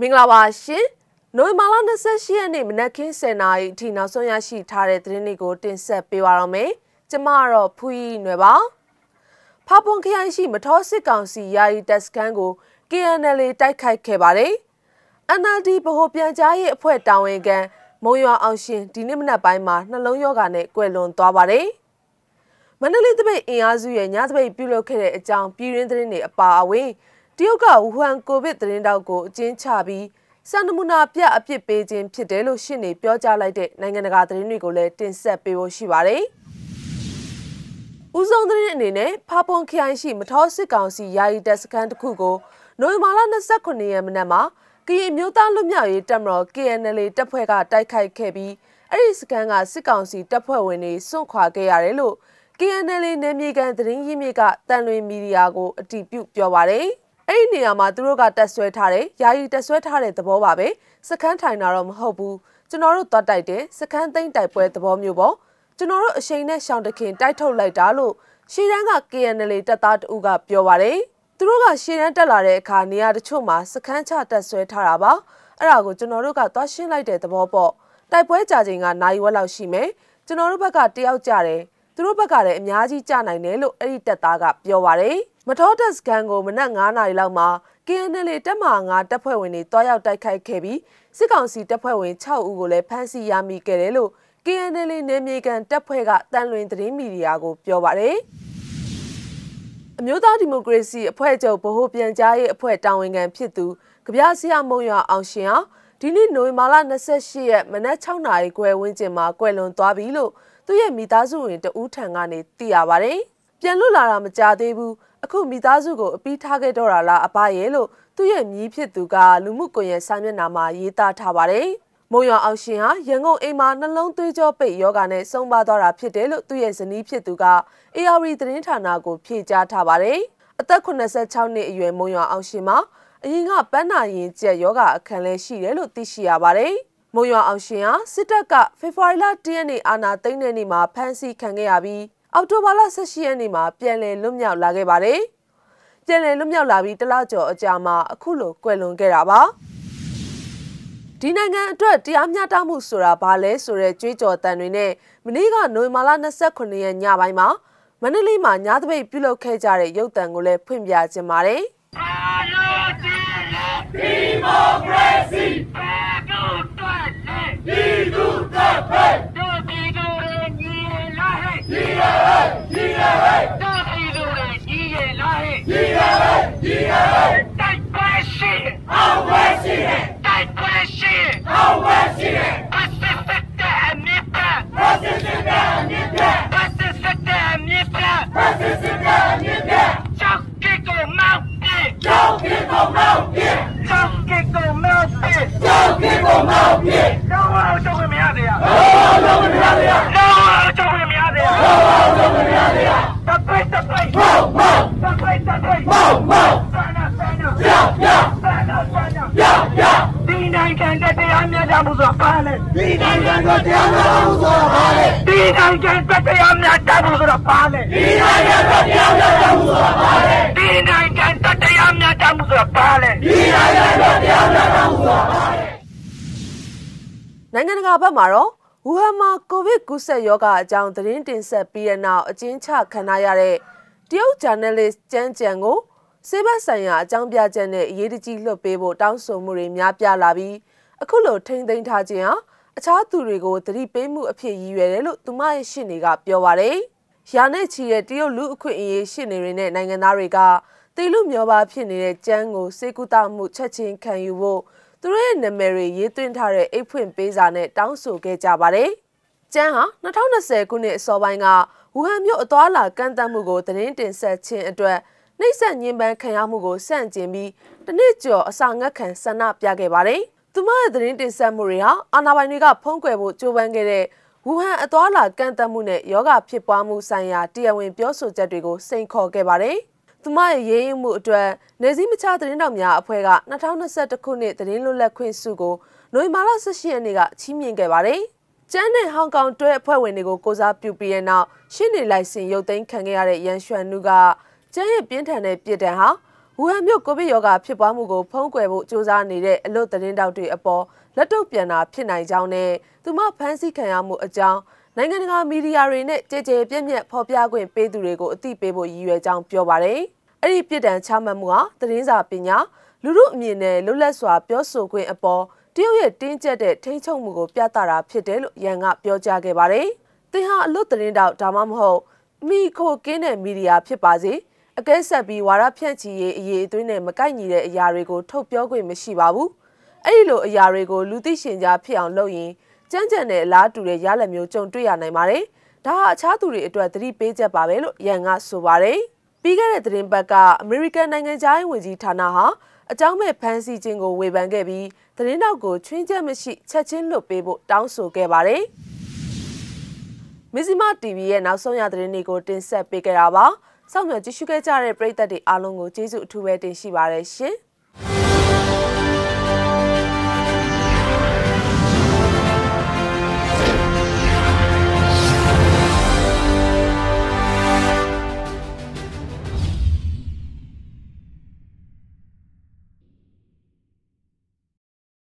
မင်္ဂလာပါရှင်နိုဝင်ဘာလ28ရက်နေ့မနက်ခင်း7:00နာရီအထိနောက်ဆုံးရရှိထားတဲ့သတင်းတွေကိုတင်ဆက်ပေးပါရမယ်ကျမကတော့ဖူးရီနွယ်ပါဖာပွန်ခရိုင်ရှိမထောစစ်ကောင်စီယာယီတပ်စခန်းကို KNL တိုက်ခိုက်ခဲ့ပါတယ် NLD ဗဟိုပြန်ကြားရေးအဖွဲ့တာဝန်ခံမုံရွာအောင်ရှင်ဒီနေ့မနက်ပိုင်းမှာနှလုံးရောဂါနဲ့ကွယ်လွန်သွားပါတယ်မန္တလေးတပိတ်အင်အားစုရဲ့ညတပိတ်ပြုလုပ်ခဲ့တဲ့အကြောင်းပြည်ရင်းသတင်းတွေအပါအဝင် တရုတ်ကဝူဟန်ကိုဗစ်သတင်းတောက်ကိုအကျဉ်းချပြီးစံနမူနာပြအပြစ်ပေးခြင်းဖြစ်တယ်လို့ရှင်းနေပြောကြားလိုက်တဲ့နိုင်ငံတကာသတင်းတွေကိုလည်းတင်ဆက်ပေးဖို့ရှိပါတယ်။ဦးဆုံးသတင်းအနေနဲ့ဖာပွန်ခိုင်ရှိမထောစစ်ကောင်စီယာယီတပ်စခန်းတစ်ခုကိုနိုဝင်ဘာလ29ရက်မနက်မှာကရင်မျိုးသားလူမျိုးရေးတပ်မတော် KNL တပ်ဖွဲ့ကတိုက်ခိုက်ခဲ့ပြီးအဲ့ဒီစခန်းကစစ်ကောင်စီတပ်ဖွဲ့ဝင်တွေစွန့်ခွာခဲ့ရတယ်လို့ KNL နယ်မြေကန်သတင်းရင်းမြစ်ကတန်လွင်မီဒီယာကိုအတည်ပြုပြောပါတယ်။ အဲ့ဒီနေရာမှာသူတို့ကတက်ဆွဲထားတယ်ယာယီတက်ဆွဲထားတဲ့သဘောပါပဲစခန်းထိုင်တာတော့မဟုတ်ဘူးကျွန်တော်တို့သွားတိုက်တယ်စခန်းသိမ်းတိုက်ပွဲသဘောမျိုးပေါ့ကျွန်တော်တို့အချိန်နဲ့ရှောင်းတခင်တိုက်ထုတ်လိုက်တာလို့ရှီရန်က KNL တပ်သားတဦးကပြောပါတယ်သူတို့ကရှီရန်တက်လာတဲ့အခါနေရာတချို့မှာစခန်းချတက်ဆွဲထားတာပါအဲ့ဒါကိုကျွန်တော်တို့ကသွားရှင်းလိုက်တဲ့သဘောပေါ့တိုက်ပွဲကြာချိန်ကနိုင်ဝက်လောက်ရှိမယ်ကျွန်တော်တို့ဘက်ကတယောက်ကြတယ်သူတို့ဘက်ကလည်းအများကြီးကြနိုင်တယ်လို့အဲ့ဒီတပ်သားကပြောပါတယ် မထောတက်စကန်ကိုမနက်9နာရီလောက်မှာ KNL တပ်မဟာ9တပ်ဖွဲ့ဝင်တွေတွားရောက်တိုက်ခိုက်ခဲ့ပြီးစစ်ကောင်စီတပ်ဖွဲ့ဝင်6ဦးကိုလည်းဖမ်းဆီးရမိခဲ့တယ်လို့ KNL နယ်မြေကန်တပ်ဖွဲ့ကတန်လွင်သတင်းမီဒီယာကိုပြောပါတယ်။အမျိုးသားဒီမိုကရေစီအဖွဲ့ချုပ်ဗဟိုပြန်ကြားရေးအဖွဲ့တာဝန်ခံဖြစ်သူကြပြဆရာမုံရွာအောင်ရှင်ဟာဒီနေ့နိုဝင်ဘာလ28ရက်မနက်6နာရီခွဲဝန်းကျင်မှာကွယ်လွန်သွားပြီလို့သူ့ရဲ့မိသားစုဝင်တဦးထံကနေသိရပါတယ်။ ပြန်လွတ်လာတာမကြသေးဘူးအခုမိသားစုကိုအပီးထားခဲ့တော့တာလားအဘရဲ့လို့သူ့ရဲ့မြည်ဖြစ်သူကလူမှုကွန်ရက်စာမျက်နှာမှာရေးသားထားပါတယ်။မုံရွာအောင်ရှင်ဟာရန်ကုန်အိမ်မှာနှလုံးသွေးကြောပိတ်ယောဂါနဲ့ဆုံးပါသွားတာဖြစ်တယ်လို့သူ့ရဲ့ဇနီးဖြစ်သူက ARD သတင်းဌာနကိုဖြေကြားထားပါတယ်။အသက်86နှစ်အရွယ်မုံရွာအောင်ရှင်မှာအရင်ကပန်းနာရင်ကျက်ယောဂအခန်းလဲရှိတယ်လို့သိရှိရပါတယ်။မုံရွာအောင်ရှင်ဟာစစ်တပ်ကဖေဖော်ဝါရီလ10ရက်နေ့အာဏာသိမ်းတဲ့နေ့မှာဖမ်းဆီးခံခဲ့ရပြီး အောက်တိုဘာလ18ရက်နေ့မှာပြန်လည်လွတ်မြောက်လာခဲ့ပါတယ်။ပြန်လည်လွတ်မြောက်လာပြီးတလကျော်အကြာမှာအခုလိုကွယ်လွန်ခဲ့တာပါ။ဒီနိုင်ငံအတွက်တရားမျှတမှုဆိုတာဘာလဲဆိုတဲ့ကြွေးကြော်တန်တွေနဲ့မနေ့ကနိုဝင်ဘာလ29ရက်ညပိုင်းမှာမန္တလေးမှာညသပိတ်ပြုလုပ်ခဲ့ကြတဲ့ရုပ်တံကိုလည်းဖွင့်ပြခြင်းပါတယ်။ Democracy! ဒီလူတပ်ဖက်တို့ပြည်သူတွေညီရလာ ဟဲ့ညီရဟဲ့ညီရဟဲ့တို့ပြည်သူတွေညီရလာဟဲ့ညီရဟဲ့ညီရဟဲ့တိုက်ပွဲရှိအောင်ဝဲရှိတိုက်ပွဲရှိအောင်ဝဲရှိပတ်သက်တဲ့အမြင့်ပြပတ်သက်တဲ့အမြင့်ပြပတ်သက်တဲ့အမြင့်ပြပတ်သက်တဲ့အမြင့်ပြကြောက်ကြကိုမောက်ပြေကြောက်ကြကိုမောက်ပြေကြောက်ကြကိုမောက်ပြေကြောက်ကြကိုမောက်ပြေတော့အောင်ကြောက်မရသေးရတော့ကြောက်မရသေးရတော့ကြောက်မရသေးရတော့ကြောက်မရသေးရတပိတ်တပိတ်မောက်မောက်တပိတ်တပိတ် မောက်မောက်ဆန္ဒဆန္ဒရရဆန္ဒဆန္ဒရရဒီနိုင်ငံတရားမျှတမှုဆိုတာဘာလဲဒီနိုင်ငံတရားမျှတမှုဆိုတာဘာလဲဒီနိုင်ငံတရားမျှတမှုဆိုတာဘာလဲဒီနိုင်ငံတရားမျှတမှုဆိုတာဘာလဲဒီနိုင်ငံတရားမျှတမှုဆိုတာဘာလဲဒီနိုင်ငံတရားမျှတမှုဆိုတာဘာလဲနိုင်ငံတကာဘက်မှာတော့ဝူဟန်မှာကိုဗစ်ကူးစက်ရောဂါအကြောင်းသတင်းတင်ဆက်ပြီးတဲ့နောက်အကျဉ်းချခံရရတဲ့တရုတ်ဂျာနယ်လစ်ကျန်းကျန်ကို စေဘက်ဆိုင်ရာအကြောင်းပြချက်နဲ့အရေးတကြီးလွှတ်ပေးဖို့တောင်းဆိုမှုတွေများပြားလာပြီးအခုလိုထိမ့်သိမ်းထားခြင်းဟာအခြားသူတွေကိုသတိပေးမှုအဖြစ်ရည်ရွယ်တယ်လို့သူမရဲ့ရှင်းနေကပြောပါတယ်။ရာနဲ့ချီတဲ့တရုတ်လူအခွင့်အရေးရှင်းနေတွေနဲ့နိုင်ငံသားတွေကတေလူမျောပါဖြစ်နေတဲ့ကျန်းကိုစေကူတာမှုချက်ချင်းခံယူဖို့သူတို့ရဲ့နာမည်တွေရေးသွင်းထားတဲ့အိတ်ဖွင့်ပေးစာနဲ့တောင်းဆိုခဲ့ကြပါတယ်။ကျန်းဟာ2020ခုနှစ်အစောပိုင်းကဝူဟန်မြို့အသွားလာကန့်သတ်မှုကိုသတင်းတင်ဆက်ခြင်းအတွက် နှိမ့်ဆက်ညှဉ်းပန်းခံရမှုကိုစန့်ကျင်ပြီးတနစ်ကျော်အစာငတ်ခံဆန္ဒပြခဲ့ပါတယ်။သူမရဲ့သတင်းတင်ဆက်မှုတွေဟာအာဏာပိုင်တွေကဖုံးကွယ်ဖို့ကြိုးပမ်းခဲ့တဲ့ဝူဟန်အသွားလာကန့်သတ်မှုနဲ့ယောဂဖြစ်ပွားမှုဆိုင်ရာတရားဝင်ပြောဆိုချက်တွေကိုစိန်ခေါ်ခဲ့ပါတယ်။သူမရဲ့ရေးရင်မှုအတွက်နေစည်းမချသတင်းတောက်များအဖွဲ့က2021ခုနှစ်သတင်းလွတ်လပ်ခွင့်ဆုကိုနိုဝင်ဘာလ18ရက်နေ့ကချီးမြှင့်ခဲ့ပါတယ်။ကျန်းနဲ့ဟောင်ကောင်တွဲအဖွဲ့ဝင်တွေကိုကိုစားပြုပြီးတဲ့နောက်ရှင်းနေလိုက်စင်ရုပ်သိမ်းခံခဲ့ရတဲ့ရန်ရွှန်နုက ကျန်းရဲ့ပြင်းထန်တဲ့ပြစ်ဒဏ်ဟာဝဝူဟန်မြို့ကိုဗစ်ရောဂါဖြစ်ပွားမှုကိုဖုံးကွယ်ဖို့စ조사နေတဲ့အလွတ်သတင်းတောက်တွေအပေါ်လက်တုပ်ပြန်တာဖြစ်နိုင်ကြောင်းနဲ့သူမဖမ်းဆီးခံရမှုအကြောင်းနိုင်ငံတကာမီဒီယာတွေနဲ့ကြည်ကြဲပြည့်မြတ်ဖော်ပြခွင့်ပေးသူတွေကိုအသိပေးဖို့ရည်ရွယ်ကြောင်းပြောပါတယ်။အဲ့ဒီပြစ်ဒဏ်ချမှတ်မှုဟာသတင်းစာပညာလူမှုအမြင်နဲ့လွတ်လပ်စွာပြောဆိုခွင့်အပေါ်တရုတ်ရဲ့တင်းကျပ်တဲ့ထိန်းချုပ်မှုကိုပြသတာဖြစ်တယ်လို့ရန်ကပြောကြားခဲ့ပါတယ်။သင်ဟာအလွတ်သတင်းတောက်ဒါမှမဟုတ်မိခိုကင်းတဲ့မီဒီယာဖြစ်ပါစေ အကဲဆက်ပြီးဝါရဖြန့်ချီရေးအရေးအသွေးနဲ့မကိုက်ညီတဲ့အရာတွေကိုထုတ်ပြောခွင့်မရှိပါဘူး။အဲ့ဒီလိုအရာတွေကိုလူသိရှင်ကြားဖြစ်အောင်လုပ်ရင်ကြမ်းကြမ်းတဲ့အလားတူတဲ့ရလဒ်မျိုးကြုံတွေ့ရနိုင်ပါတယ်။ဒါဟာအခြားသူတွေအတွက်သတိပေးချက်ပါပဲလို့ရန်ကဆိုပါတယ်။ပြီးခဲ့တဲ့သတင်းပတ်ကအမေရိကန်နိုင်ငံသားရေးဝန်ကြီးဌာနဟာအကြောင်းမဲ့ဖမ်းဆီးခြင်းကိုဝေဖန်ခဲ့ပြီးသတင်းတောက်ကိုချွင်းချက်မရှိချက်ချင်းလွတ်ပေးဖို့တောင်းဆိုခဲ့ပါတယ်။မဇ္ဈိမ TV ရဲ့နောက်ဆုံးရသတင်းတွေကိုတင်ဆက်ပေးကြတာပါ။ စောင့်မျှော်ကြည့်ရှုခဲ့ကြတဲ့ပရိသတ်တွေအားလုံးကိုကျေးဇူးအထူးပဲတင်ရှိပါတယ်ရှင်။